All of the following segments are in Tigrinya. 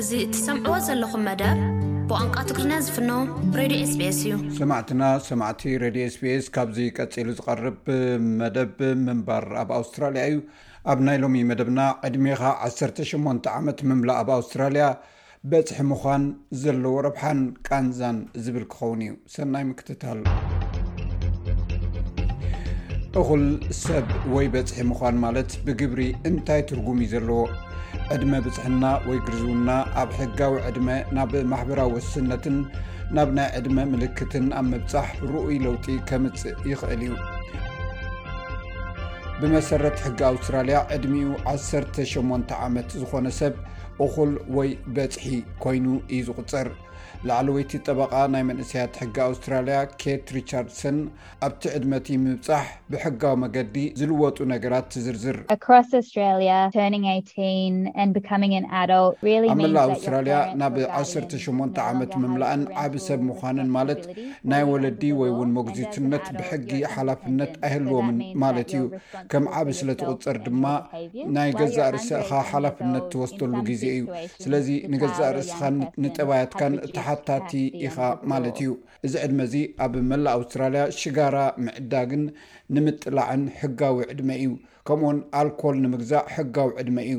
እዚ እትሰምዕዎ ዘለኹም መደብ ብቋንቋ ትግርኛ ዝፍኖ ሬድዮ ኤስቢኤስ እዩ። ሰማዕትና ሰማዕቲ ሬድዮ ስቢስ ካብዚ ቀፂሉ ዝቐርብ መደብ ምንባር ኣብ ኣውስትራልያ እዩ ኣብ ናይ ሎሚ መደብና ዕድሜኻ ዓሰርተ ሸሞንተ ዓመት ምምላእ ኣብ ኣውስትራልያ በፅሒ ምዃን ዘለዎ ረብሓን ቃንዛን ዝብል ክኸውን እዩ ሰናይ ምክትታል። እኹል ሰብ ወይ በፅሒ ምዃን ማለት ብግብሪ እንታይ ትርጉም እዩ ዘለዎ? ዕድመ ብፅሕና ወይ ግርዝውና ኣብ ሕጋዊ ዕድመ ናብ ማሕበራዊ ወስነትን ናብ ናይ ዕድመ ምልክትን ኣብ ምብፃሕ ርኡይ ለውጢ ከምፅእ ይኽእል እዩ ብመሰረት ሕጊ ኣውስትራልያ ዕድሚኡ 18 ዓመት ዝኾነ ሰብ እኹል ወይ በፅሒ ኮይኑ እዩ ዝቁፅር። ላዕለወይቲ ጠበቓ ናይ መንእሰያት ሕጊ ኣውስትራልያ ኬት ሪቻርድሰን ኣብቲ ዕድመቲ ምብፃሕ ብሕጋዊ መገዲ ዝልወጡ ነገራት ትዝርዝር። ኣብ መላእ ኣውስትራልያ ናብ ዓሰርተ ሸሞንተ ዓመት ምምላእን ዓቢ ሰብ ምዃንን ማለት ናይ ወለዲ ወይ እውን መጉዚትነት ብሕጊ ሓላፍነት ኣይህልዎምን ማለት እዩ። ከም ዓብ ስለ ትቁጸር ድማ ናይ ገዛእ ርእሰእኻ ሓላፍነት ትወስደሉ ግዜ እዩ ስለዚ ንገዛእ ርእስኻን ንጠባያትካን ተሓታቲ ኢኻ ማለት እዩ እዚ ዕድመ እዚ ኣብ መላእ ኣውስትራልያ ሽጋራ ምዕዳግን ንምጥላዕን ሕጋዊ ዕድመ እዩ ከምኡውን ኣልኮል ንምግዛእ ሕጋዊ ዕድመ እዩ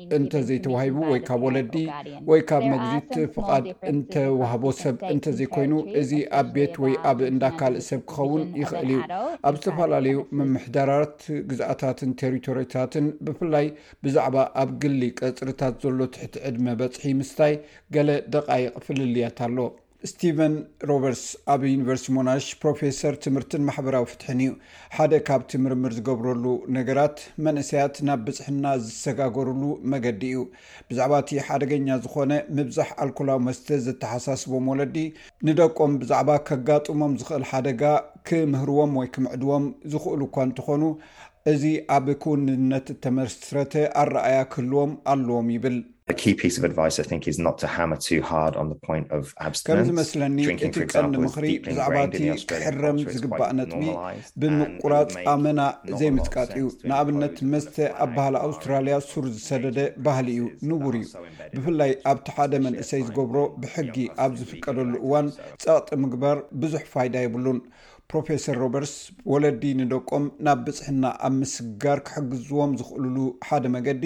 እንተዘይተዋሂቡ ወይ ካብ ወለዲ ወይ ካብ መግዚት ፍቓድ እንተዋህቦ ሰብ እንተዘይኮይኑ እዚ ኣብ ቤት ወይ ኣብ እንዳ ካልእ ሰብ ክኸውን ይኽእል እዩ ኣብ ዝተፈላለዩ ምምሕዳራት ግዝኣታትን ቴሪቶሪታትን ብፍላይ ብዛዕባ ኣብ ግሊ ቀፅርታት ዘሎ ትሕቲ ዕድመ በፅሒ ምስታይ ገለ ደቃይቅ ፍልልያት ኣሎ ስቲቨን ሮበርትስ ኣብ ዩኒቨርሲቲ ሞናሽ ፕሮፌሰር ትምህርትን ማሕበራዊ ፍትሕን እዩ ሓደ ካብቲ ምርምር ዝገብረሉ ነገራት መንእሰያት ናብ ብፅሕና ዝሰጋገርሉ መገዲ እዩ ብዛዕባ እቲ ሓደገኛ ዝኾነ ምብዛሕ ኣልኮላዊ መስተ ዘተሓሳስቦም ወለዲ ንደቆም ብዛዕባ ከጋጥሞም ዝኽእል ሓደጋ ክምህርዎም ወይ ክምዕድዎም ዝኽእሉ እኳ እንተኾኑ እዚ ኣብ ክውንነት እተመስረተ ኣረኣያ ክህልዎም ኣለዎም ይብል ከም ዝመስለኒ እቲ ቀንዲ ምኽሪ ብዛዕባ እቲ ክሕረም ዝግባእ ነጥቢ ብምቁራፅ ኣመና ዘይምፅቃጥ እዩ ንኣብነት መስተ ኣብ ባህሊ ኣውስትራሊያ ሱር ዝሰደደ ባህሊ እዩ ንቡር እዩ ብፍላይ ኣብቲ ሓደ መንእሰይ ዝገብሮ ብሕጊ ኣብ ዝፍቀደሉ እዋን ፀቕጢ ምግባር ብዙሕ ፋይዳ የብሉን ፕሮፌሰር ሮበርስ ወለዲ ንደቆም ናብ ብፅሕና ኣብ ምስጋር ክሕግዝዎም ዝኽእልሉ ሓደ መገዲ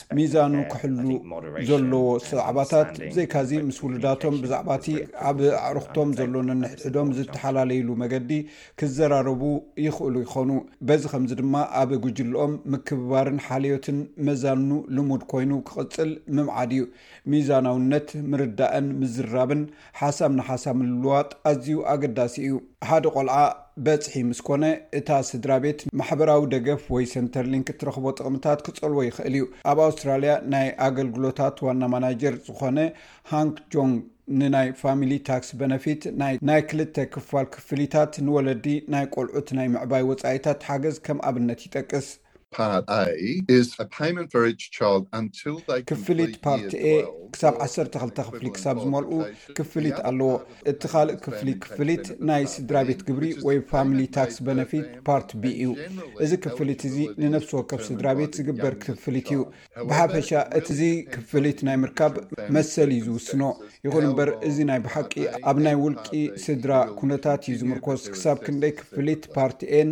ሚዛኑ ክሕሉ ዘሎዎ ዛዕባታት፣ ብዘይካዚ ምስ ውሉዳቶም ብዛዕባቲ ኣብ ኣዕሩኽቶም ዘሎ ነንሕድሕዶም ዝተሓላለዩሉ መገዲ ክዘራረቡ ይኽእሉ ይኾኑ። በዚ ኸምዚ ድማ ኣብ ጉጅለኦም ምክብባርን ሓልዮትን መዛኑ ልሙድ ኮይኑ ክቕጽል ምምዓድ እዩ። ሚዛናውነት፣ ምርዳእን ምዝራብን ሓሳብ ንሓሳብ ምልውዋጥ ኣዝዩ ኣገዳሲ እዩ። ሓደ ቆልዓ በጽሒ ምስ ኮነ፣ እታ ስድራቤት ማሕበራዊ ደገፍ ወይ ሰንተርሊንክ እትረኽቦ ጥቕምታት ክጸልዎ ይኽእል እዩ። ኣብ ኣውስትራልያ ናይ ኣገልግሎታት ዋና ማናጀር ዝኾነ ሃንክ ጆንግ ንናይ ፋሚሊ ታክስ በነፊት ናይ ናይ ክልተ ክፋል ክፍሊታት ንወለዲ ናይ ቆልዑት ናይ ምዕባይ ወጻኢታት ሓገዝ ከም ኣብነት ይጠቅስ። ክፍሊት ፓርት ኤ ክሳብ ዓሰርተ ክልተ ክፍሊ ክሳብ ዝመልኡ ክፍሊት ኣለዎ እቲ ካልእ ክፍሊ ክፍሊት ናይ ስድራ ቤት ግብሪ ወይ ፋሚሊ ታክስ በነፊት ፓርት ቢ እዩ እዚ ክፍሊት እዚ ንነፍሲ ወከፍ ስድራ ቤት ዝግበር ክፍሊት እዩ ብሓፈሻ እቲዚ ክፍሊት ናይ ምርካብ መሰል እዩ ዝውስኖ ይኹን እምበር እዚ ናይ ብሓቂ ኣብ ናይ ውልቂ ስድራ ኩነታት እዩ ዝምርኮስ ክሳብ ክንደይ ክፍሊት ፓርት ኤን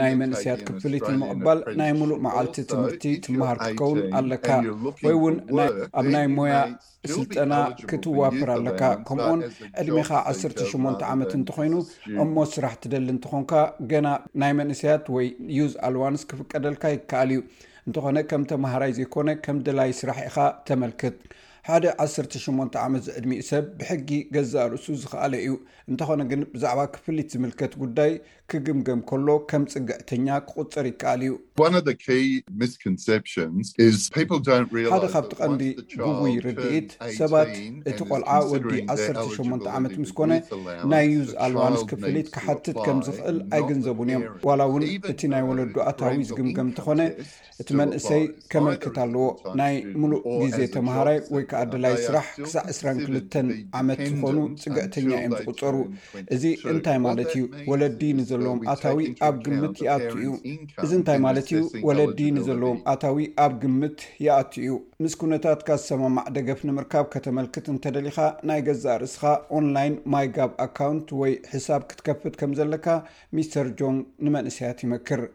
ናይ መንእስያት ክፍሊት ንምቕባል ናይ ሙሉእ መዓልቲ ትምህርቲ ትመሃር ክትከውን ኣለካ ወይ እውን ኣብ ናይ ሞያ ስልጠና ክትዋፍር ኣለካ ከምኡውን ዕድሜኻ ዓስርተ ሸሞንተ ዓመት እንተኾይኑ እሞ ስራሕ ትደሊ እንትኾንካ ገና ናይ መንእስያት ወይ ዩዝ ኣልዋንስ ክፍቀደልካ ይከኣል እዩ እንተኾነ ከም ተምሃራይ ዘይኮነ ከም ድላይ ስራሕ ኢኻ ተመልክት ሓደ ዓስርተ ሸሞንተ ዓመት ዝዕድሚኡ ሰብ ብሕጊ ገዛእ ርእሱ ዝኸኣለ እዩ እንተኾነ ግን ብዛዕባ ክፍሊት ዝምልከት ጉዳይ ክግምገም ከሎ ከም ጽግዕተኛ ክቑጸር ይከኣል እዩ። ሓደ ካብቲ ቀንዲ ግጉይ ርድኢት፣ ሰባት እቲ ቆልዓ ወዲ ዓሰርተ ሸሞንተ ዓመት ምስ ኮነ ናይ ዩዝ ኣልዋንስ ክፍሊት ክሓትት ከም ዝኽእል ኣይግንዘቡን እዮም። ዋላ እውን እቲ ናይ ወለዱ ኣታዊ ዝግምገም እንተኾነ፣ እቲ መንእሰይ ከመልክት ኣለዎ ናይ ምሉእ ግዜ ተምሃራይ ወይ ከዓ ኣደላይ ስራሕ ክሳዕ 22 ዓመት ዝኾኑ ፅግዕተኛ እዮም ዝቁፀሩ እዚ እንታይ ማለት እዩ ወለዲ ንዘለዎም ኣታዊ ኣብ ግምት ይኣቱ እዩ እዚ እንታይ ማለት እዩ ወለዲ ንዘለዎም ኣታዊ ኣብ ግምት ይኣቱ እዩ ምስ ኩነታትካ ዝሰማማዕ ደገፍ ንምርካብ ከተመልክት እንተደሊካ ናይ ገዛእ ርእስኻ ኦንላይን ማይ ጋብ ኣካውንት ወይ ሕሳብ ክትከፍት ከም ዘለካ ሚስተር ጆንግ ንመንእሰያት ይመክር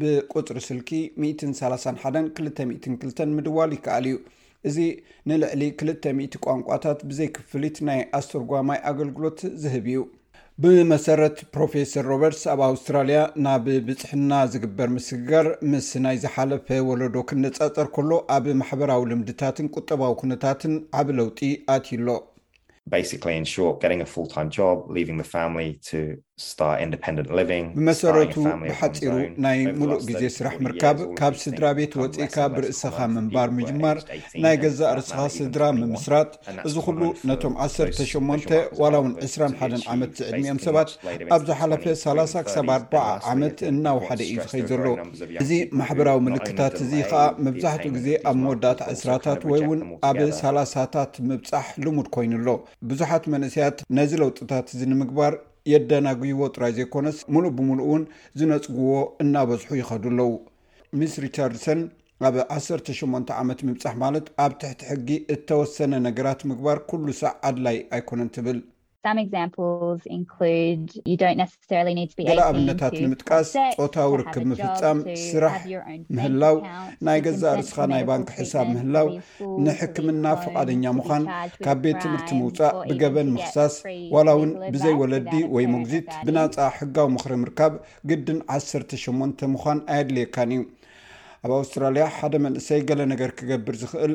ብቁፅሪ ስልኪ ሚእትን ሰላሳን ሓደን ክልተ ሚእትን ክልተን ምድዋል ይከኣል እዩ። እዚ ንልዕሊ ክልተ ሚእቲ ቋንቋታት ብዘይ ክፍሊት ናይ ኣስተርጓማይ ኣገልግሎት ዝህብ እዩ። ብመሰረት ፕሮፌሰር ሮበርትስ ኣብ ኣውስትራልያ ናብ ብፅሕና ዝግበር ምስግጋር ምስ ናይ ዝሓለፈ ወለዶ ክነፃፀር ከሎ ኣብ ማሕበራዊ ልምድታትን ቁጠባዊ ኩነታትን ዓቢ ለውጢ ኣትዩ ኣሎ። basically in short getting a full time job leaving the family to start independent living ብመሰረቱ ብሓፂሩ ናይ ሙሉእ ግዜ ስራሕ ምርካብ ካብ ስድራ ቤት ወፂእካ ብርእሰኻ ምንባር ምጅማር ናይ ገዛእ ርስኻ ስድራ ምምስራት እዚ ኩሉ ነቶም 18 ዋላ እውን 21 ዓመት ዝዕድሚኦም ሰባት ኣብ ዝሓለፈ 30 ክሳብ 4 ዓመት እናውሓደ እዩ ዝኸይ ዘሎ እዚ ማሕበራዊ ምልክታት እዚ ከዓ መብዛሕትኡ ግዜ ኣብ መወዳእታ ዕስራታት ወይ እውን ኣብ ሳላሳታት ምብፃሕ ልሙድ ኮይኑ ኣሎ። ብዙሓት መንእሰያት ነዚ ለውጥታት እዚ ንምግባር የደናጉይዎ ጥራይ ዘይኮነስ ሙሉእ ብሙሉእ እውን ዝነፅጉዎ እናበዝሑ ይኸዱ ኣለው። ሚስ ሪቻርድሰን ኣብ ዓሰርተ ሸሞንተ ዓመት ምብፃሕ ማለት ኣብ ትሕቲ ሕጊ እተወሰነ ነገራት ምግባር ኩሉ ሳዕ ኣድላዪ ኣይኮነን ትብል። ገለ ኣብነታት ንምጥቃስ ፆታዊ ርክብ ምፍፃም፣ ስራሕ ምህላው፣ ናይ ገዛእ ርስኻ ናይ ባንኪ ሕሳብ ምህላው፣ ንሕክምና ፍቓደኛ ምዃን፣ ካብ ቤት ትምህርቲ ምውፃእ፣ ብገበን ምኽሳስ፣ ዋላ እውን ብዘይ ወለዲ ወይ ሞግዚት ብናፃ ሕጋዊ ምኽሪ ምርካብ ግድን ዓሰርተ ሸሞንተ ምዃን ኣየድልየካን እዩ። ኣብ ኣውስትራልያ ሓደ መንእሰይ ገለ ነገር ክገብር ዝኽእል፣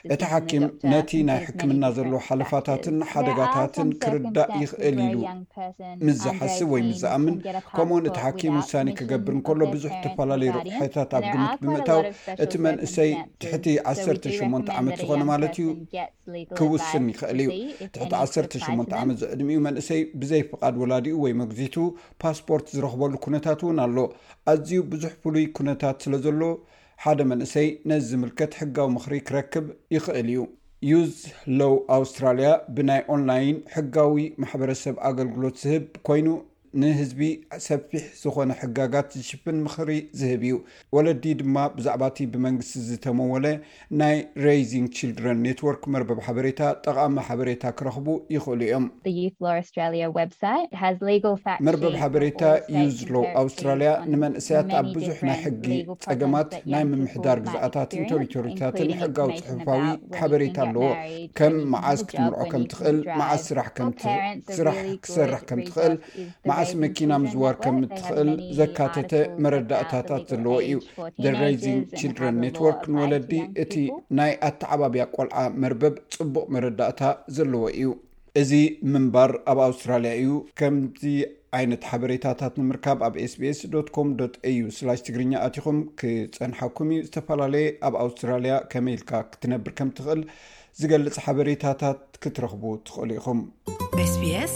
እቲ ሓኪም ነቲ ናይ ሕክምና ዘሎ ሓለፋታትን ሓደጋታትን ክርዳእ ይኽእል ኢሉ ምስ ዝሓስብ ወይ ምስ ዝኣምን፣ ከምኡውን እቲ ሓኪም ውሳኔ ክገብር እንከሎ ብዙሕ እተፈላለዩ ረቑሒታት ኣብ ግምት ብምእታው እቲ መንእሰይ ትሕቲ ዓሰርተ ሸሞንተ ዓመት ዝኾነ ማለት እዩ ክውስን ይኽእል እዩ። ትሕቲ ዓሰርተ ሸሞንተ ዓመት ዝዕድሚኡ መንእሰይ ብዘይ ፍቓድ ወላዲኡ ወይ መጉዚቱ ፓስፖርት ዝረኽበሉ ኩነታት እውን ኣሎ። ኣዝዩ ብዙሕ ፍሉይ ኩነታት ስለዘሎ ሓደ መንእሰይ ነዚ ዝምልከት ሕጋዊ ምኽሪ ክረክብ ይኽእል እዩ። ዩዝ ሎው ኣውስትራልያ ብናይ ኦንላይን ሕጋዊ ማሕበረሰብ ኣገልግሎት ዝህብ ኮይኑ ንህዝቢ ሰፊሕ ዝኾነ ሕጋጋት ዝሽፍን ምኽሪ ዝህብ እዩ። ወለዲ ድማ ብዛዕባ እቲ ብመንግስቲ ዝተመወለ ናይ Raising Children Network መርበብ ሓበሬታ ጠቓሚ ሓበሬታ ክረኽቡ ይኽእሉ እዮም። The Youth Law Australia website has legal fact መርበብ sheets of ሓበሬታ all ዩዝ state and ሎው territory ኣውስትራልያ on ንመንእሰያት ኣብ many ብዙሕ ናይ different ሕጊ legal ጸገማት ናይ ምምሕዳር ግዝኣታትን ቶሪቶሪታትን ሕጋዊ ፅሑፋዊ ሓበሬታ ኣለዎ ከም መዓስ ክትምርዖ ከም ትኽእል መዓስ ስራሕ ስራሕ ክሰርሕ ከም ትኽእል መዓስ መኪና ምዝዋር ከም እትኽእል ዘካተተ መረዳእታታት ዘለዎ እዩ ደራይዚንግ ችልድረን ኔትወርክ ንወለዲ እቲ ናይ ኣተዓባብያ ቆልዓ መርበብ ፅቡቅ መረዳእታ ዘለዎ እዩ እዚ ምንባር ኣብ ኣውስትራልያ እዩ ከምዚ ዓይነት ሓበሬታታት ንምርካብ ኣብ ኤስቢስ ኮም ዩ ስላ ትግርኛ ኣትኹም ክፀንሓኩም እዩ ዝተፈላለየ ኣብ ኣውስትራልያ ከመይ ኢልካ ክትነብር ከም ትኽእል ዝገልፅ ሓበሬታታት ክትረኽቡ ትኽእሉ ኢኹምስስስስስስ